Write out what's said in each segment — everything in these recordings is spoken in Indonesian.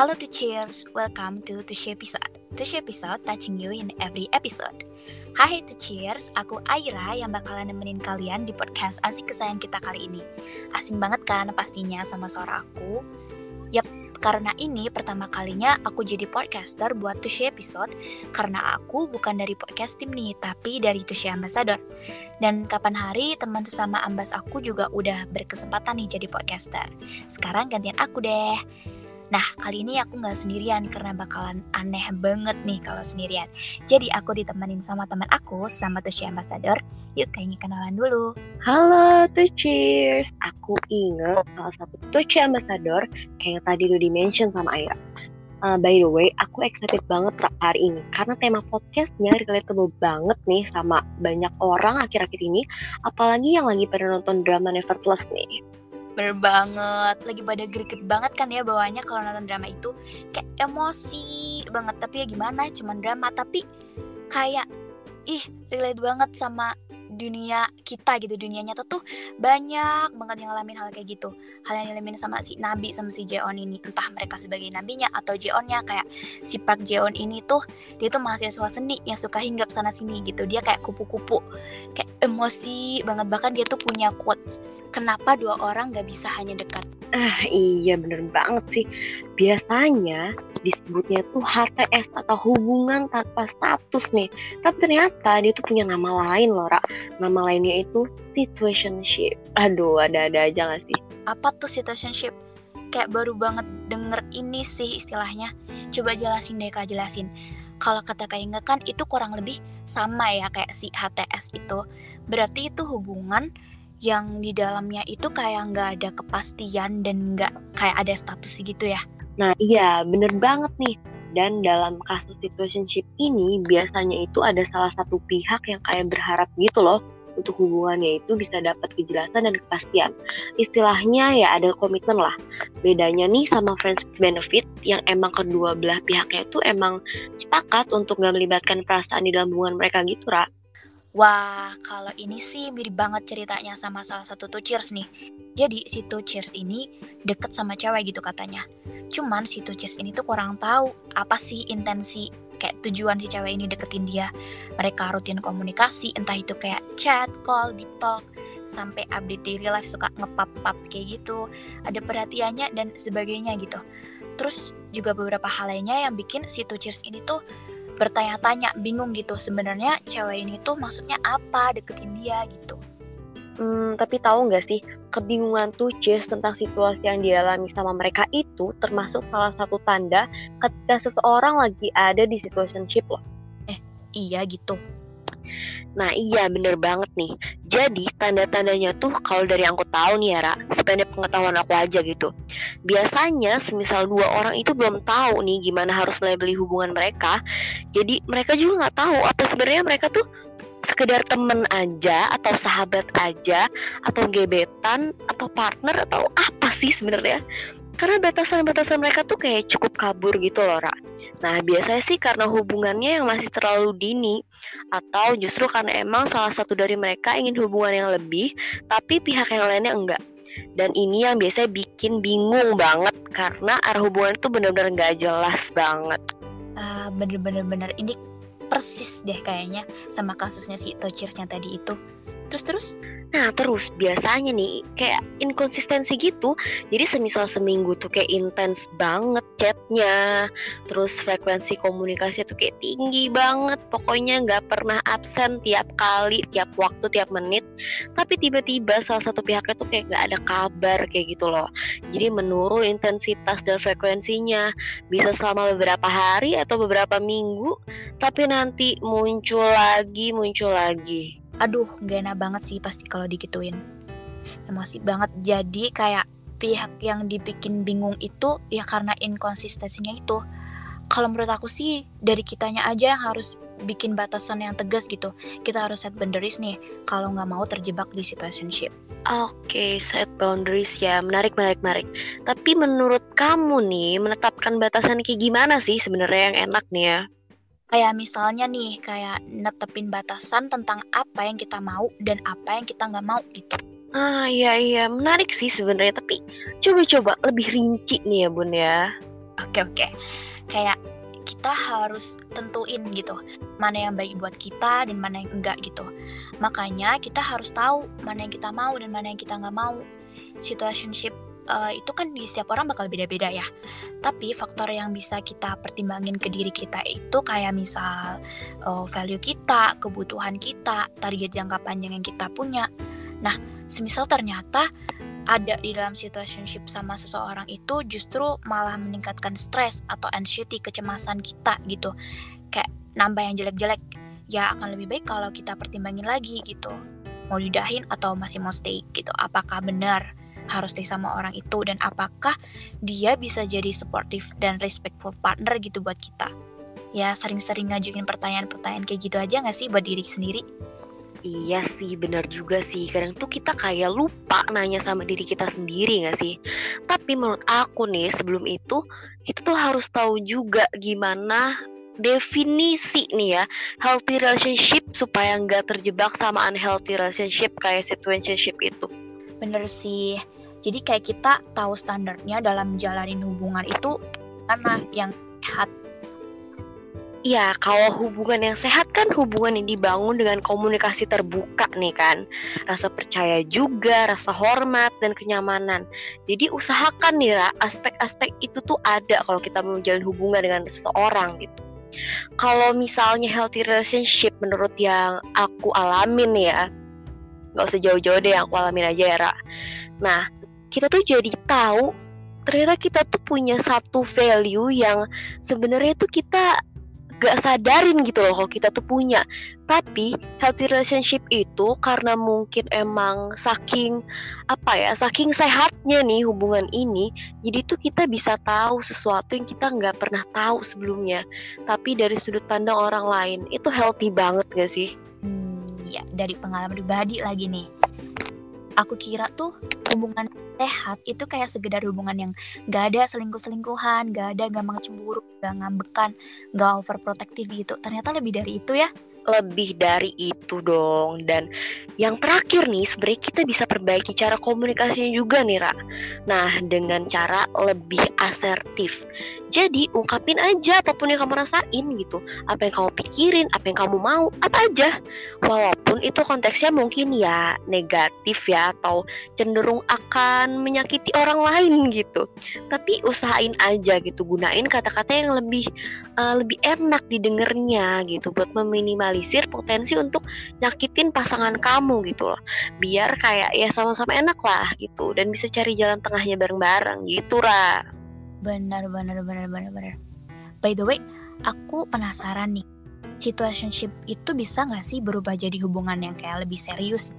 Halo to cheers, welcome to Tushy episode. Tushy episode touching you in every episode. Hai to cheers, aku Aira yang bakalan nemenin kalian di podcast asik kesayangan kita kali ini. Asing banget kan pastinya sama suara aku? Yap, karena ini pertama kalinya aku jadi podcaster buat Tushy episode karena aku bukan dari podcast tim nih, tapi dari Tushy Ambassador. Dan kapan hari teman sesama ambas aku juga udah berkesempatan nih jadi podcaster. Sekarang gantian aku deh. Nah, kali ini aku nggak sendirian karena bakalan aneh banget nih kalau sendirian. Jadi aku ditemenin sama teman aku, sama Tushy Ambassador. Yuk kayaknya kenalan dulu. Halo Tuchers, aku inget salah satu Tuchi Ambassador kayak tadi udah di-mention sama Aira. Uh, by the way, aku excited banget hari ini karena tema podcastnya relatable banget nih sama banyak orang akhir-akhir ini, apalagi yang lagi pada nonton drama Nevertheless nih. Bener banget, lagi pada greget banget kan ya bawahnya kalau nonton drama itu. Kayak emosi banget. Tapi ya gimana, cuman drama. Tapi kayak ih relate banget sama dunia kita gitu dunia nyata tuh banyak banget yang ngalamin hal kayak gitu. Hal yang ngalamin sama si Nabi sama si Jeon ini. Entah mereka sebagai nabinya atau Jeonnya kayak si Park Jeon ini tuh dia tuh mahasiswa seni yang suka hinggap sana sini gitu. Dia kayak kupu-kupu kayak emosi banget. Bahkan dia tuh punya quotes kenapa dua orang gak bisa hanya dekat? Ah iya bener banget sih. Biasanya disebutnya tuh HTS atau hubungan tanpa status nih. Tapi ternyata dia tuh punya nama lain loh, Ra. Nama lainnya itu situationship. Aduh, ada-ada aja gak sih? apa tuh situationship kayak baru banget denger ini sih istilahnya coba jelasin deh kak jelasin kalau kata kak Inga kan itu kurang lebih sama ya kayak si HTS itu berarti itu hubungan yang di dalamnya itu kayak nggak ada kepastian dan nggak kayak ada status gitu ya Nah iya bener banget nih. Dan dalam kasus situationship ini biasanya itu ada salah satu pihak yang kayak berharap gitu loh untuk hubungannya itu bisa dapat kejelasan dan kepastian. Istilahnya ya ada komitmen lah. Bedanya nih sama friends benefit yang emang kedua belah pihaknya itu emang sepakat untuk gak melibatkan perasaan di dalam hubungan mereka gitu, Ra. Wah, kalau ini sih mirip banget ceritanya sama salah satu two cheers nih. Jadi si two cheers ini deket sama cewek gitu katanya. Cuman si cheers ini tuh kurang tahu apa sih intensi kayak tujuan si cewek ini deketin dia. Mereka rutin komunikasi, entah itu kayak chat, call, deep talk, sampai update daily life suka ngepap-pap kayak gitu. Ada perhatiannya dan sebagainya gitu. Terus juga beberapa hal lainnya yang bikin si cheers ini tuh bertanya-tanya, bingung gitu. Sebenarnya cewek ini tuh maksudnya apa deketin dia gitu. Hmm, tapi tahu nggak sih kebingungan tuh Jess tentang situasi yang dialami sama mereka itu termasuk salah satu tanda ketika seseorang lagi ada di situationship loh. Iya gitu. Nah iya bener banget nih. Jadi tanda-tandanya tuh kalau dari yang aku tahu nih ya Ra, sependek pengetahuan aku aja gitu. Biasanya semisal dua orang itu belum tahu nih gimana harus melabeli hubungan mereka. Jadi mereka juga nggak tahu apa sebenarnya mereka tuh sekedar temen aja atau sahabat aja atau gebetan atau partner atau apa sih sebenarnya karena batasan-batasan mereka tuh kayak cukup kabur gitu loh Ra. Nah biasanya sih karena hubungannya yang masih terlalu dini atau justru karena emang salah satu dari mereka ingin hubungan yang lebih tapi pihak yang lainnya enggak. Dan ini yang biasanya bikin bingung banget karena arah hubungan itu benar-benar nggak jelas banget. Ah, bener-bener bener ini persis deh kayaknya sama kasusnya si Tochirs yang tadi itu. Terus terus? Nah terus biasanya nih kayak inkonsistensi gitu. Jadi semisal seminggu tuh kayak intens banget chatnya. Terus frekuensi komunikasi tuh kayak tinggi banget. Pokoknya nggak pernah absen tiap kali, tiap waktu, tiap menit. Tapi tiba-tiba salah satu pihaknya tuh kayak nggak ada kabar kayak gitu loh. Jadi menurun intensitas dan frekuensinya. Bisa selama beberapa hari atau beberapa minggu Tapi nanti muncul lagi, muncul lagi aduh gak enak banget sih pasti kalau digituin. Emosi banget. Jadi kayak pihak yang dibikin bingung itu ya karena inkonsistensinya itu. Kalau menurut aku sih dari kitanya aja yang harus bikin batasan yang tegas gitu. Kita harus set boundaries nih kalau nggak mau terjebak di situationship. Oke, set boundaries ya, menarik, menarik, menarik. Tapi menurut kamu nih, menetapkan batasan kayak gimana sih sebenarnya yang enak nih ya? Kayak misalnya nih kayak netepin batasan tentang apa yang kita mau dan apa yang kita nggak mau gitu Ah iya iya, menarik sih sebenarnya. Tapi coba-coba lebih rinci nih ya bun ya. Oke oke. Kayak kita harus tentuin gitu mana yang baik buat kita dan mana yang enggak gitu. Makanya kita harus tahu mana yang kita mau dan mana yang kita nggak mau. Situationship uh, itu kan di setiap orang bakal beda-beda ya. Tapi faktor yang bisa kita pertimbangin ke diri kita itu kayak misal uh, value kita, kebutuhan kita, target jangka panjang yang kita punya. Nah, semisal ternyata ada di dalam situationship sama seseorang itu justru malah meningkatkan stres atau anxiety kecemasan kita gitu kayak nambah yang jelek-jelek ya akan lebih baik kalau kita pertimbangin lagi gitu mau didahin atau masih mau stay gitu apakah benar harus stay sama orang itu dan apakah dia bisa jadi supportive dan respectful partner gitu buat kita ya sering-sering ngajuin pertanyaan-pertanyaan kayak gitu aja gak sih buat diri sendiri Iya sih, benar juga sih. Kadang tuh kita kayak lupa nanya sama diri kita sendiri gak sih? Tapi menurut aku nih, sebelum itu, kita tuh harus tahu juga gimana definisi nih ya healthy relationship supaya nggak terjebak sama unhealthy relationship kayak situationship itu. Bener sih. Jadi kayak kita tahu standarnya dalam jalanin hubungan itu karena yang sehat Iya, kalau hubungan yang sehat kan hubungan yang dibangun dengan komunikasi terbuka nih kan. Rasa percaya juga, rasa hormat dan kenyamanan. Jadi usahakan nih lah aspek-aspek itu tuh ada kalau kita mau menjalin hubungan dengan seseorang gitu. Kalau misalnya healthy relationship menurut yang aku alamin ya, nggak usah jauh-jauh deh yang aku alamin aja ya, Ra. Nah, kita tuh jadi tahu ternyata kita tuh punya satu value yang sebenarnya tuh kita gak sadarin gitu loh kalau kita tuh punya. Tapi healthy relationship itu karena mungkin emang saking apa ya saking sehatnya nih hubungan ini jadi tuh kita bisa tahu sesuatu yang kita nggak pernah tahu sebelumnya. Tapi dari sudut pandang orang lain itu healthy banget gak sih? Hmm, ya dari pengalaman pribadi lagi nih aku kira tuh hubungan sehat itu kayak sekedar hubungan yang gak ada selingkuh-selingkuhan, gak ada gampang cemburu, gak ngambekan, gak overprotective gitu. Ternyata lebih dari itu ya. Lebih dari itu dong. Dan yang terakhir nih sebenarnya kita bisa perbaiki cara komunikasinya juga nih Ra. Nah dengan cara lebih asertif jadi ungkapin aja apa pun yang kamu rasain gitu. Apa yang kamu pikirin apa yang kamu mau apa aja. Walaupun itu konteksnya mungkin ya negatif ya atau cenderung akan menyakiti orang lain gitu. Tapi usahain aja gitu gunain kata-kata yang lebih uh, lebih enak didengarnya gitu buat meminimalisir potensi untuk nyakitin pasangan kamu gitu loh. Biar kayak ya sama-sama enak lah gitu dan bisa cari jalan tengahnya bareng-bareng gitu lah benar benar benar benar benar. By the way aku penasaran nih situationship itu bisa nggak sih berubah jadi hubungan yang kayak lebih serius?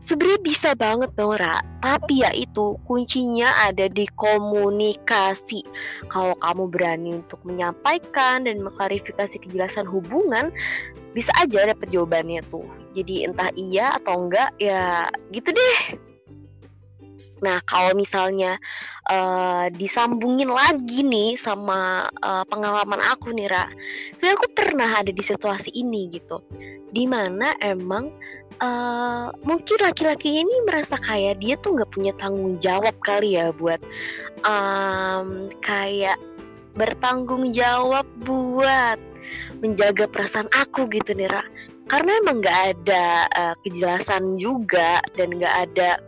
Sebenarnya bisa banget dong Ra. Tapi ya itu kuncinya ada di komunikasi. Kalau kamu berani untuk menyampaikan dan mengklarifikasi kejelasan hubungan Bisa aja dapet jawabannya tuh. Jadi entah iya atau enggak ya gitu deh Nah, kalau misalnya uh, disambungin lagi nih sama uh, pengalaman aku nih, Ra. Sebenarnya aku pernah ada di situasi ini gitu. Di mana emang uh, mungkin laki-laki ini merasa kayak dia tuh nggak punya tanggung jawab kali ya buat um, kayak bertanggung jawab buat menjaga perasaan aku gitu nih, Ra. Karena emang nggak ada uh, kejelasan juga dan nggak ada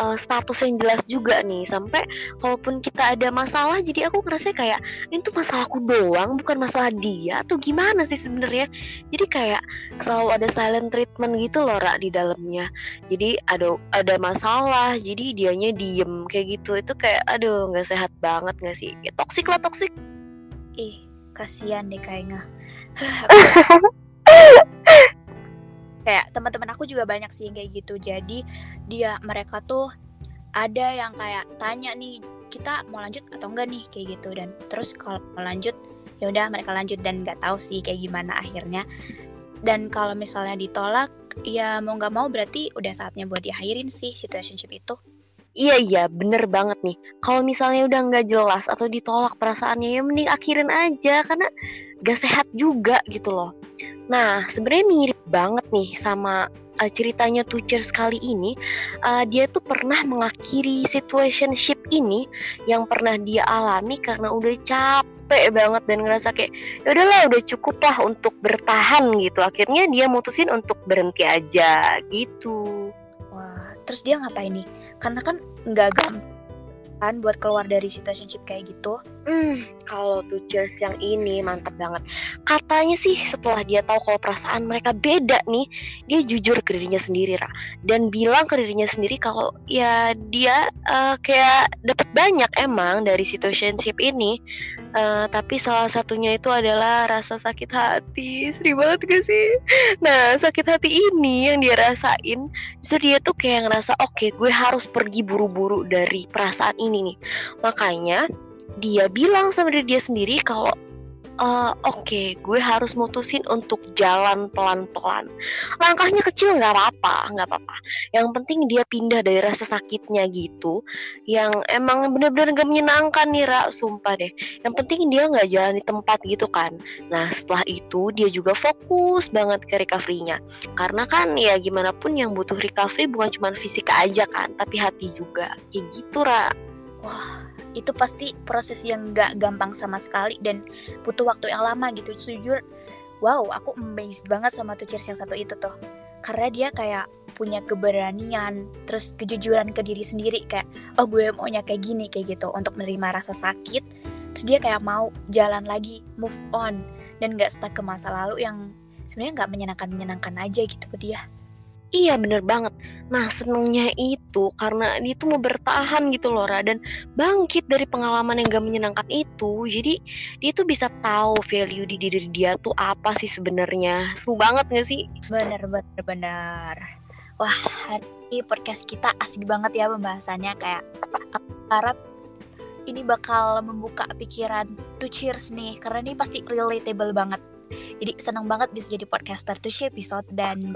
uh, status yang jelas juga nih. Sampai kalaupun kita ada masalah jadi aku ngerasa kayak ini tuh masalahku doang bukan masalah dia atau gimana sih sebenarnya? Jadi kayak selalu ada silent treatment gitu loh rak di dalamnya. Jadi ada ada masalah jadi dianya diem kayak gitu. Itu kayak aduh nggak sehat banget nggak sih? Ya, toksik lah toksik ih kasihan deh kayaknya kayak teman-teman aku juga banyak sih kayak gitu. Jadi dia mereka tuh ada yang kayak tanya nih kita mau lanjut atau enggak nih? kayak gitu. Dan terus kalau mau lanjut ya udah mereka lanjut dan nggak tahu sih kayak gimana akhirnya. Dan kalau misalnya ditolak ya mau nggak mau berarti udah saatnya buat diakhirin sih situationship itu Iya iya bener banget nih. Kalau misalnya udah nggak jelas atau ditolak perasaannya ya mending akhirin aja Karena gak sehat juga gitu loh. Nah sebenarnya mirip banget nih sama uh, ceritanya Tucher sekali ini. Uh, Dia tuh pernah mengakhiri situationship ini Yang pernah dia alami karena udah capek banget dan ngerasa kayak ya udahlah udah cukup lah untuk bertahan gitu. Akhirnya dia mutusin untuk berhenti aja gitu terus dia ngapain nih? karena kan nggak gampang kan buat keluar dari situationship kayak gitu. Hmm, kalau tuh Cheers yang ini mantap banget. Katanya sih setelah dia tahu kalau perasaan mereka beda nih, dia jujur ke dirinya sendiri, Ra. Dan bilang ke dirinya sendiri kalau ya dia uh, kayak dapat banyak emang dari situationship ini. Uh, tapi salah satunya itu adalah rasa sakit hati. Sedih banget gak sih? Nah, sakit hati ini yang dia rasain, justru dia tuh kayak ngerasa oke, okay, gue harus pergi buru-buru dari perasaan ini nih. Makanya dia bilang sama diri dia sendiri kalau uh, oke okay, gue harus mutusin untuk jalan pelan-pelan. Langkahnya kecil nggak apa-apa nggak apa-apa. Yang penting dia pindah dari rasa sakitnya gitu yang emang bener-bener gak menyenangkan nih Ra sumpah deh. Yang penting dia nggak jalan di tempat gitu kan. Nah setelah itu dia juga fokus banget ke recovery-nya. Karena kan ya gimana pun yang butuh recovery bukan cuma fisik aja kan tapi hati juga. Kayak gitu Ra. Wah itu pasti proses yang gak gampang sama sekali dan butuh waktu yang lama gitu. Jujur wow aku amazed banget sama tuh cheers yang satu itu tuh. Karena dia kayak punya keberanian terus kejujuran ke diri sendiri. Kayak oh gue maunya kayak gini kayak gitu. Untuk menerima rasa sakit terus dia kayak mau jalan lagi move on. Dan gak stuck ke masa lalu yang sebenarnya nggak menyenangkan menyenangkan aja gitu ke dia. Iya bener banget. Nah senengnya itu karena dia tuh mau bertahan gitu loh Ra dan bangkit dari pengalaman yang gak menyenangkan itu. Jadi dia tuh bisa tahu value di diri dia tuh apa sih sebenarnya. Seru banget gak sih? Bener bener bener. Wah hari ini podcast kita asik banget ya pembahasannya kayak aku harap ini bakal membuka pikiran to cheers nih karena ini pasti relatable banget. Jadi senang banget bisa jadi podcaster tuh episode dan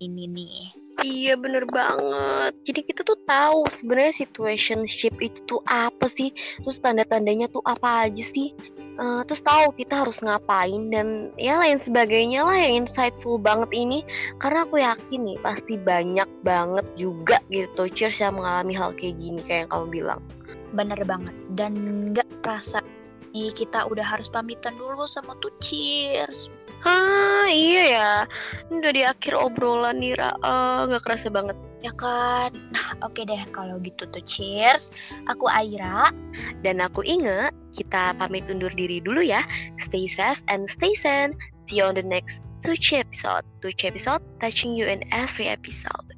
ini nih. Iya bener banget. Jadi kita tuh tahu sebenarnya situationship itu tuh apa sih, terus tanda-tandanya tuh apa aja sih. Uh, terus tahu kita harus ngapain dan ya lain sebagainya lah yang insightful banget ini. Karena aku yakin nih pasti banyak banget juga gitu cheers yang mengalami hal kayak gini kayak yang kamu bilang. Bener banget. Dan nggak rasa nih kita udah harus pamitan dulu sama tuh cheers Hah iya ya. Udah di akhir obrolan nih Ra. Uh, Gak kerasa banget. Ya kan? Nah oke okay deh. Kalau gitu tuh cheers. Aku Aira. Dan aku Inge. Kita pamit undur diri dulu ya. Stay safe and stay sane. See you on the next Tuci episode. Tuci episode touching you in every episode